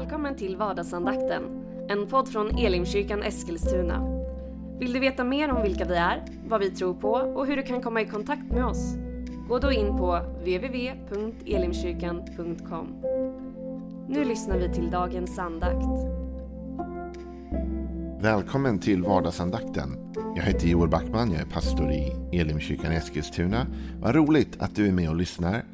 Välkommen till vardagsandakten, en podd från Elimkyrkan Eskilstuna. Vill du veta mer om vilka vi är, vad vi tror på och hur du kan komma i kontakt med oss? Gå då in på www.elimkyrkan.com. Nu lyssnar vi till dagens andakt. Välkommen till vardagsandakten. Jag heter Joel Backman, jag är pastor i Elimkyrkan Eskilstuna. Vad roligt att du är med och lyssnar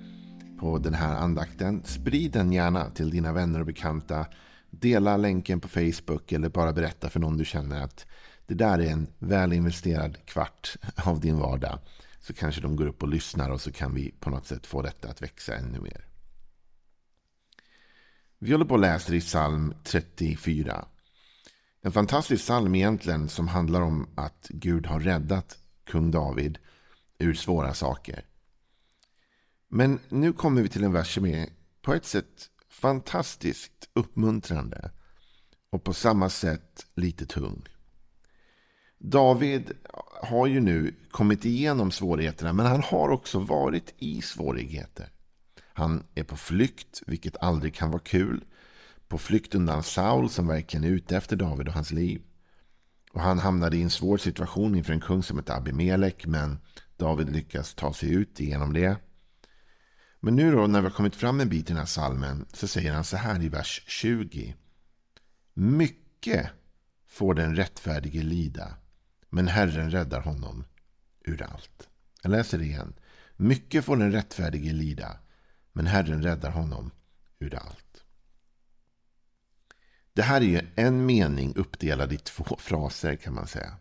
på den här andakten. Sprid den gärna till dina vänner och bekanta. Dela länken på Facebook eller bara berätta för någon du känner att det där är en väl investerad kvart av din vardag. Så kanske de går upp och lyssnar och så kan vi på något sätt få detta att växa ännu mer. Vi håller på och läser i psalm 34. En fantastisk psalm egentligen som handlar om att Gud har räddat kung David ur svåra saker. Men nu kommer vi till en vers som är på ett sätt fantastiskt uppmuntrande och på samma sätt lite tung. David har ju nu kommit igenom svårigheterna men han har också varit i svårigheter. Han är på flykt, vilket aldrig kan vara kul. På flykt undan Saul som verkligen är ute efter David och hans liv. Och han hamnade i en svår situation inför en kung som heter Abimelek men David lyckas ta sig ut genom det. Men nu då när vi har kommit fram en bit i den här salmen så säger han så här i vers 20. Mycket får den rättfärdige lida, men Herren räddar honom ur allt. Jag läser det igen. Mycket får den rättfärdige lida, men Herren räddar honom ur allt. Det här är ju en mening uppdelad i två fraser kan man säga.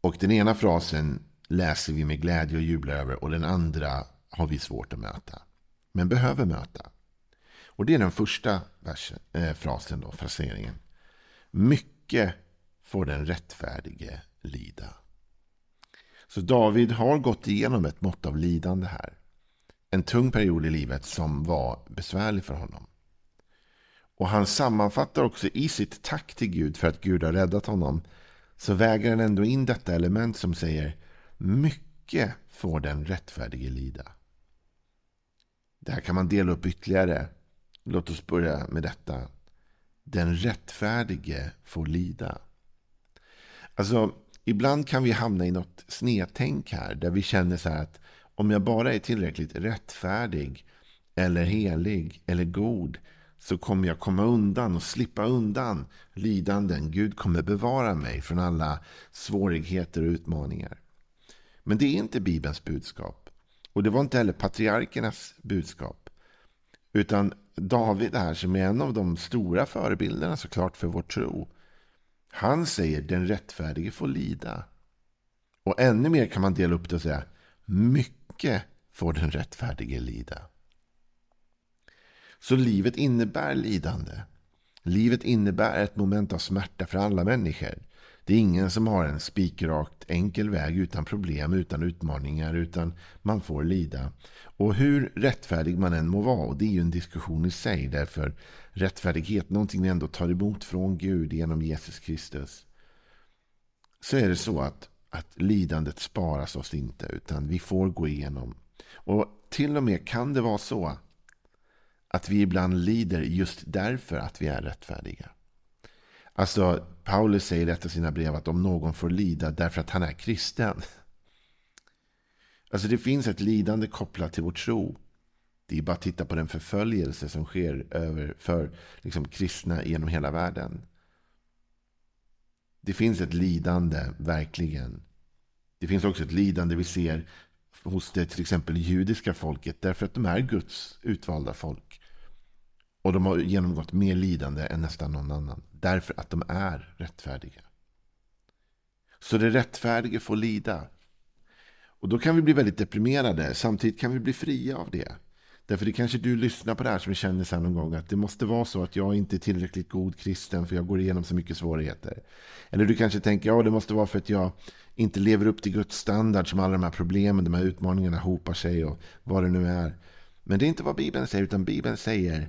Och den ena frasen läser vi med glädje och jublar över och den andra har vi svårt att möta. Men behöver möta. Och det är den första versen, eh, frasen, då, fraseringen. Mycket får den rättfärdige lida. Så David har gått igenom ett mått av lidande här. En tung period i livet som var besvärlig för honom. Och han sammanfattar också i sitt tack till Gud för att Gud har räddat honom. Så väger han ändå in detta element som säger mycket mycket får den rättfärdige lida. Det här kan man dela upp ytterligare. Låt oss börja med detta. Den rättfärdige får lida. Alltså, ibland kan vi hamna i något snedtänk här. Där vi känner så här att om jag bara är tillräckligt rättfärdig eller helig eller god så kommer jag komma undan och slippa undan lidanden. Gud kommer bevara mig från alla svårigheter och utmaningar. Men det är inte Bibelns budskap. Och det var inte heller patriarkernas budskap. Utan David här som är en av de stora förebilderna såklart för vår tro. Han säger den rättfärdige får lida. Och ännu mer kan man dela upp det och säga mycket får den rättfärdige lida. Så livet innebär lidande. Livet innebär ett moment av smärta för alla människor. Det är ingen som har en spikrakt enkel väg utan problem, utan utmaningar, utan man får lida. Och hur rättfärdig man än må vara, och det är ju en diskussion i sig, därför rättfärdighet, någonting vi ändå tar emot från Gud genom Jesus Kristus. Så är det så att, att lidandet sparas oss inte, utan vi får gå igenom. Och till och med kan det vara så att vi ibland lider just därför att vi är rättfärdiga. Alltså, Paulus säger i ett av sina brev att om någon får lida därför att han är kristen. Alltså det finns ett lidande kopplat till vår tro. Det är bara att titta på den förföljelse som sker över för liksom, kristna genom hela världen. Det finns ett lidande, verkligen. Det finns också ett lidande vi ser hos det till exempel judiska folket. Därför att de är Guds utvalda folk. Och de har genomgått mer lidande än nästan någon annan. Därför att de är rättfärdiga. Så det rättfärdiga får lida. Och då kan vi bli väldigt deprimerade. Samtidigt kan vi bli fria av det. Därför det kanske du lyssnar på det här som känner så här någon gång att det måste vara så att jag inte är tillräckligt god kristen för jag går igenom så mycket svårigheter. Eller du kanske tänker ja det måste vara för att jag inte lever upp till Guds standard som alla de här problemen, de här utmaningarna hopar sig och vad det nu är. Men det är inte vad Bibeln säger utan Bibeln säger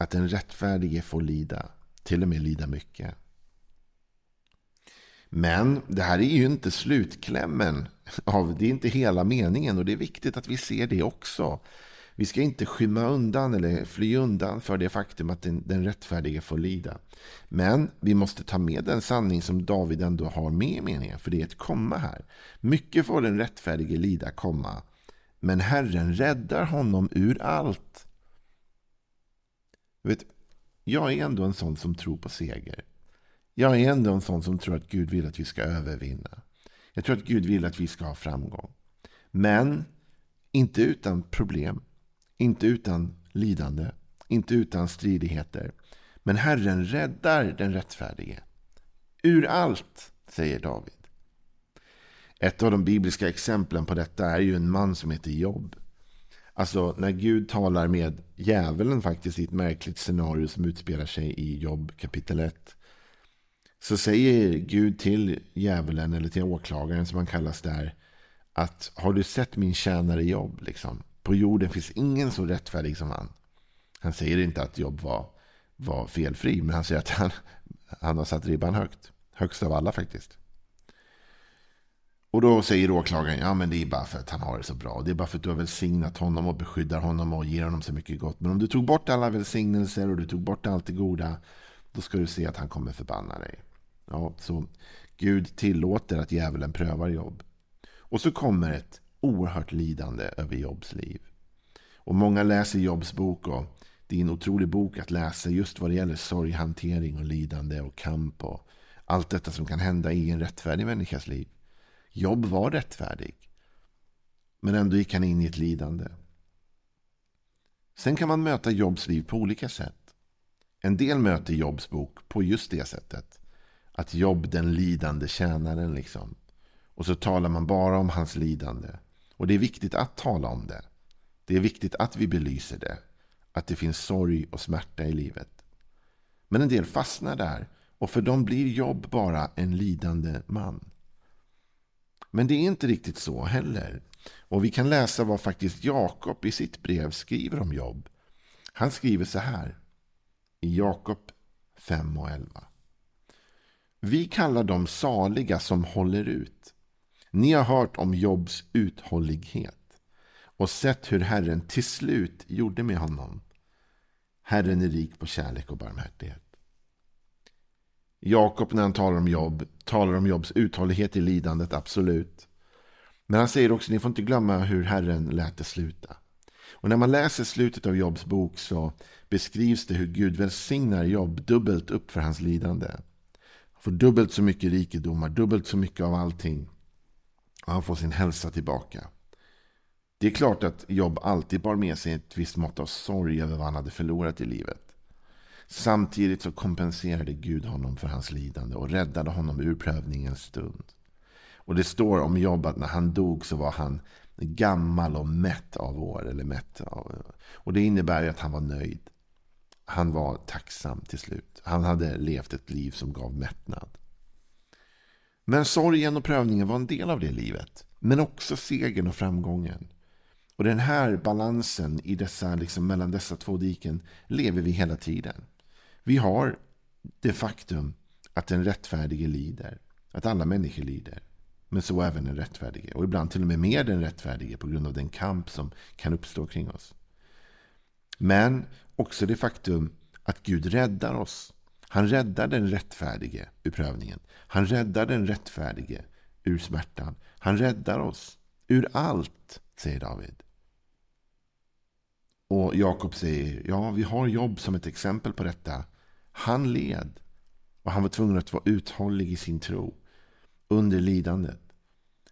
att den rättfärdige får lida, till och med lida mycket. Men det här är ju inte slutklämmen. Av, det är inte hela meningen och det är viktigt att vi ser det också. Vi ska inte skymma undan eller fly undan för det faktum att den, den rättfärdige får lida. Men vi måste ta med den sanning som David ändå har med i meningen, för det är ett komma här. Mycket får den rättfärdige lida, komma. Men Herren räddar honom ur allt. Vet, jag är ändå en sån som tror på seger. Jag är ändå en sån som tror att Gud vill att vi ska övervinna. Jag tror att Gud vill att vi ska ha framgång. Men inte utan problem. Inte utan lidande. Inte utan stridigheter. Men Herren räddar den rättfärdige. Ur allt, säger David. Ett av de bibliska exemplen på detta är ju en man som heter Job. Alltså när Gud talar med djävulen faktiskt i ett märkligt scenario som utspelar sig i Jobb kapitel 1. Så säger Gud till djävulen eller till åklagaren som han kallas där. Att har du sett min tjänare Jobb? Liksom? På jorden finns ingen så rättfärdig som han. Han säger inte att Jobb var, var felfri. Men han säger att han, han har satt ribban högt. Högst av alla faktiskt. Och då säger åklagaren, ja men det är bara för att han har det så bra. Det är bara för att du har välsignat honom och beskyddar honom och ger honom så mycket gott. Men om du tog bort alla välsignelser och du tog bort allt det goda, då ska du se att han kommer förbanna dig. Ja, så Gud tillåter att djävulen prövar jobb. Och så kommer ett oerhört lidande över Jobs liv. Och många läser Jobs bok och det är en otrolig bok att läsa just vad det gäller sorghantering och lidande och kamp och allt detta som kan hända i en rättfärdig människas liv. Jobb var rättfärdig. Men ändå gick han in i ett lidande. Sen kan man möta Jobs liv på olika sätt. En del möter Jobs bok på just det sättet. Att Jobb den lidande tjänaren liksom. Och så talar man bara om hans lidande. Och det är viktigt att tala om det. Det är viktigt att vi belyser det. Att det finns sorg och smärta i livet. Men en del fastnar där. Och för dem blir Jobb bara en lidande man. Men det är inte riktigt så heller. Och vi kan läsa vad faktiskt Jakob i sitt brev skriver om Jobb. Han skriver så här i Jakob 5 och 11. Vi kallar dem saliga som håller ut. Ni har hört om Jobs uthållighet och sett hur Herren till slut gjorde med honom. Herren är rik på kärlek och barmhärtighet. Jakob när han talar om jobb talar om jobbs uthållighet i lidandet, absolut. Men han säger också, ni får inte glömma hur Herren lät det sluta. Och när man läser slutet av Jobs bok så beskrivs det hur Gud välsignar Jobb dubbelt upp för hans lidande. Han får dubbelt så mycket rikedomar, dubbelt så mycket av allting. Och han får sin hälsa tillbaka. Det är klart att Jobb alltid bar med sig ett visst mått av sorg över vad han hade förlorat i livet. Samtidigt så kompenserade Gud honom för hans lidande och räddade honom ur prövningens stund. Och det står om Jobb att när han dog så var han gammal och mätt av år. Eller mätt av, och det innebär ju att han var nöjd. Han var tacksam till slut. Han hade levt ett liv som gav mättnad. Men sorgen och prövningen var en del av det livet. Men också segern och framgången. Och den här balansen i dessa, liksom, mellan dessa två diken lever vi hela tiden. Vi har det faktum att den rättfärdige lider. Att alla människor lider. Men så även den rättfärdige. Och ibland till och med mer den rättfärdige på grund av den kamp som kan uppstå kring oss. Men också det faktum att Gud räddar oss. Han räddar den rättfärdige ur prövningen. Han räddar den rättfärdige ur smärtan. Han räddar oss ur allt, säger David. Och Jakob säger, ja vi har jobb som ett exempel på detta. Han led. Och han var tvungen att vara uthållig i sin tro. Under lidandet.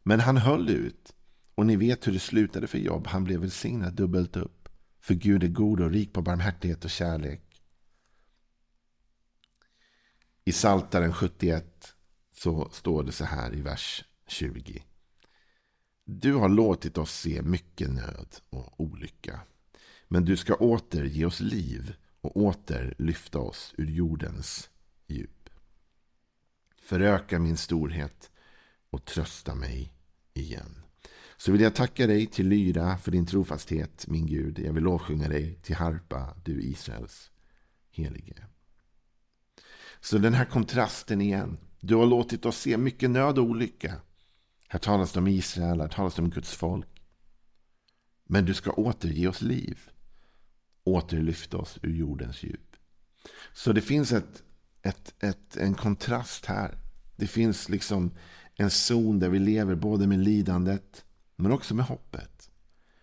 Men han höll ut. Och ni vet hur det slutade för Job. Han blev välsignad dubbelt upp. För Gud är god och rik på barmhärtighet och kärlek. I Saltaren 71 så står det så här i vers 20. Du har låtit oss se mycket nöd och olycka. Men du ska åter ge oss liv och åter lyfta oss ur jordens djup. Föröka min storhet och trösta mig igen. Så vill jag tacka dig till lyra för din trofasthet, min Gud. Jag vill lovsjunga dig till harpa, du Israels helige. Så den här kontrasten igen. Du har låtit oss se mycket nöd och olycka. Här talas det om Israel, här talas det om Guds folk. Men du ska återge oss liv. Återlyfta oss ur jordens djup. Så det finns ett, ett, ett, en kontrast här. Det finns liksom en zon där vi lever både med lidandet men också med hoppet.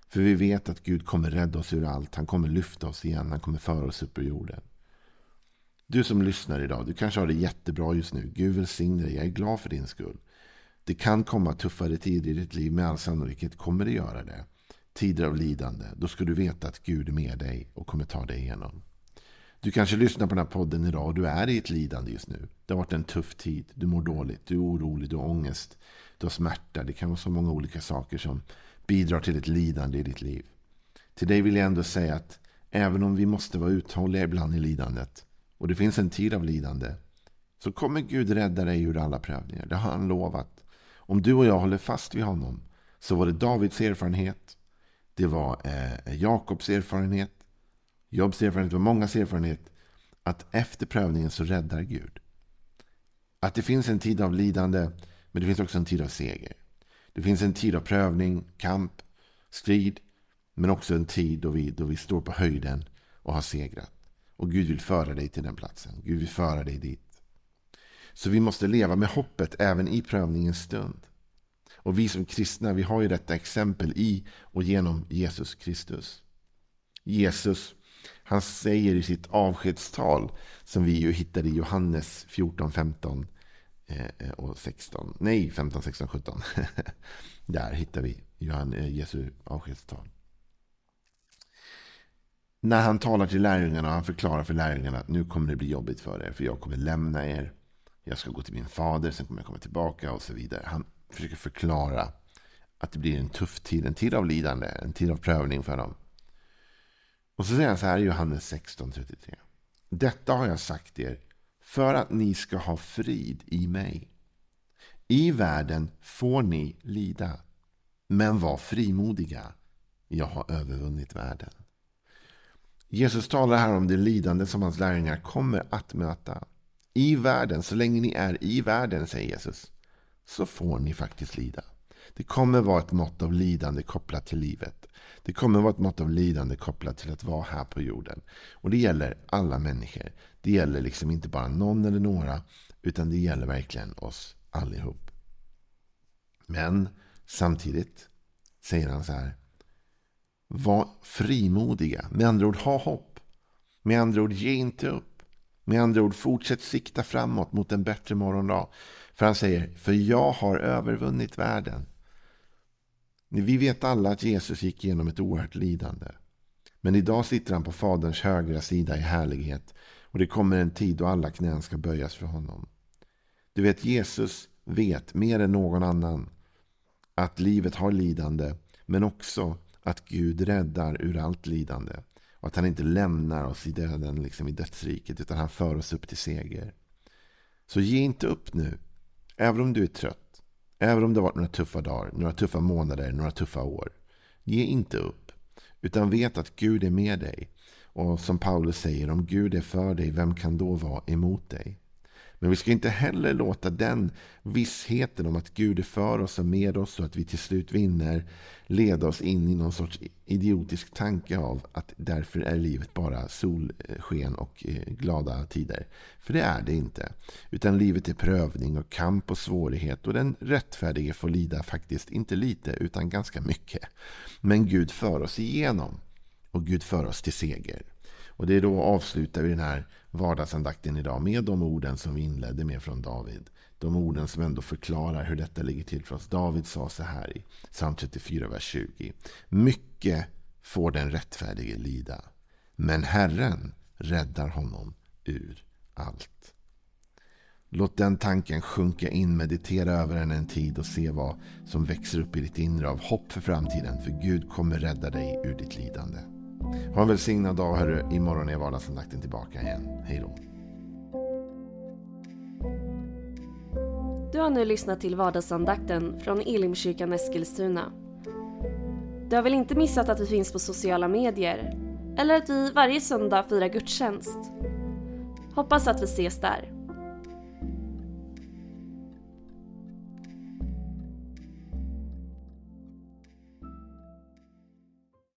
För vi vet att Gud kommer rädda oss ur allt. Han kommer lyfta oss igen. Han kommer föra oss upp ur jorden. Du som lyssnar idag, du kanske har det jättebra just nu. Gud välsigne dig. Jag är glad för din skull. Det kan komma tuffare tider i ditt liv. Med all sannolikhet kommer det göra det. Tider av lidande. Då ska du veta att Gud är med dig och kommer ta dig igenom. Du kanske lyssnar på den här podden idag och du är i ett lidande just nu. Det har varit en tuff tid. Du mår dåligt, du är orolig, du har ångest, du har smärta. Det kan vara så många olika saker som bidrar till ett lidande i ditt liv. Till dig vill jag ändå säga att även om vi måste vara uthålliga ibland i lidandet och det finns en tid av lidande så kommer Gud rädda dig ur alla prövningar. Det har han lovat. Om du och jag håller fast vid honom så var det Davids erfarenhet. Det var eh, Jakobs erfarenhet. Jobs erfarenhet var mångas erfarenhet. Att efter prövningen så räddar Gud. Att det finns en tid av lidande men det finns också en tid av seger. Det finns en tid av prövning, kamp, strid. Men också en tid då vi, då vi står på höjden och har segrat. Och Gud vill föra dig till den platsen. Gud vill föra dig dit. Så vi måste leva med hoppet även i prövningens stund. Och vi som kristna, vi har ju detta exempel i och genom Jesus Kristus. Jesus, han säger i sitt avskedstal, som vi ju hittade i Johannes 14, 15 eh, och 16. Nej, 15, 16, 17. Där hittar vi eh, Jesu avskedstal. När han talar till lärjungarna och han förklarar för lärjungarna att nu kommer det bli jobbigt för er. För jag kommer lämna er. Jag ska gå till min fader, sen kommer jag komma tillbaka och så vidare. Han försöker förklara att det blir en tuff tid, en tid av lidande, en tid av prövning för dem. Och så säger han så här i Johannes 16.33. Detta har jag sagt er för att ni ska ha frid i mig. I världen får ni lida. Men var frimodiga. Jag har övervunnit världen. Jesus talar här om det lidande som hans lärjungar kommer att möta. I världen, så länge ni är i världen, säger Jesus, så får ni faktiskt lida. Det kommer vara ett mått av lidande kopplat till livet. Det kommer vara ett mått av lidande kopplat till att vara här på jorden. Och det gäller alla människor. Det gäller liksom inte bara någon eller några, utan det gäller verkligen oss allihop. Men samtidigt säger han så här. Var frimodiga. Med andra ord, ha hopp. Med andra ord, ge inte upp. Med andra ord, fortsätt sikta framåt mot en bättre morgondag. För han säger, för jag har övervunnit världen. Vi vet alla att Jesus gick igenom ett oerhört lidande. Men idag sitter han på Faderns högra sida i härlighet. Och det kommer en tid då alla knän ska böjas för honom. Du vet, Jesus vet mer än någon annan att livet har lidande. Men också att Gud räddar ur allt lidande. Och att han inte lämnar oss i döden, liksom i dödsriket. Utan han för oss upp till seger. Så ge inte upp nu. Även om du är trött. Även om det har varit några tuffa dagar, några tuffa månader, några tuffa år. Ge inte upp. Utan vet att Gud är med dig. Och som Paulus säger, om Gud är för dig, vem kan då vara emot dig? Men vi ska inte heller låta den vissheten om att Gud är för oss och med oss och att vi till slut vinner leda oss in i någon sorts idiotisk tanke av att därför är livet bara solsken och eh, glada tider. För det är det inte. Utan livet är prövning och kamp och svårighet och den rättfärdige får lida faktiskt inte lite utan ganska mycket. Men Gud för oss igenom och Gud för oss till seger. Och det är då avslutar vi den här vardagsandakten idag med de orden som vi inledde med från David. De orden som ändå förklarar hur detta ligger till för oss. David sa så här i psalm 34, vers 20. Mycket får den rättfärdige lida, men Herren räddar honom ur allt. Låt den tanken sjunka in, meditera över den en tid och se vad som växer upp i ditt inre av hopp för framtiden. För Gud kommer rädda dig ur ditt lidande. Ha en välsignad dag hörru. Imorgon är vardagsandakten tillbaka igen. Hej då. Du har nu lyssnat till vardagsandakten från Elimkyrkan Eskilstuna. Du har väl inte missat att vi finns på sociala medier? Eller att vi varje söndag firar gudstjänst? Hoppas att vi ses där.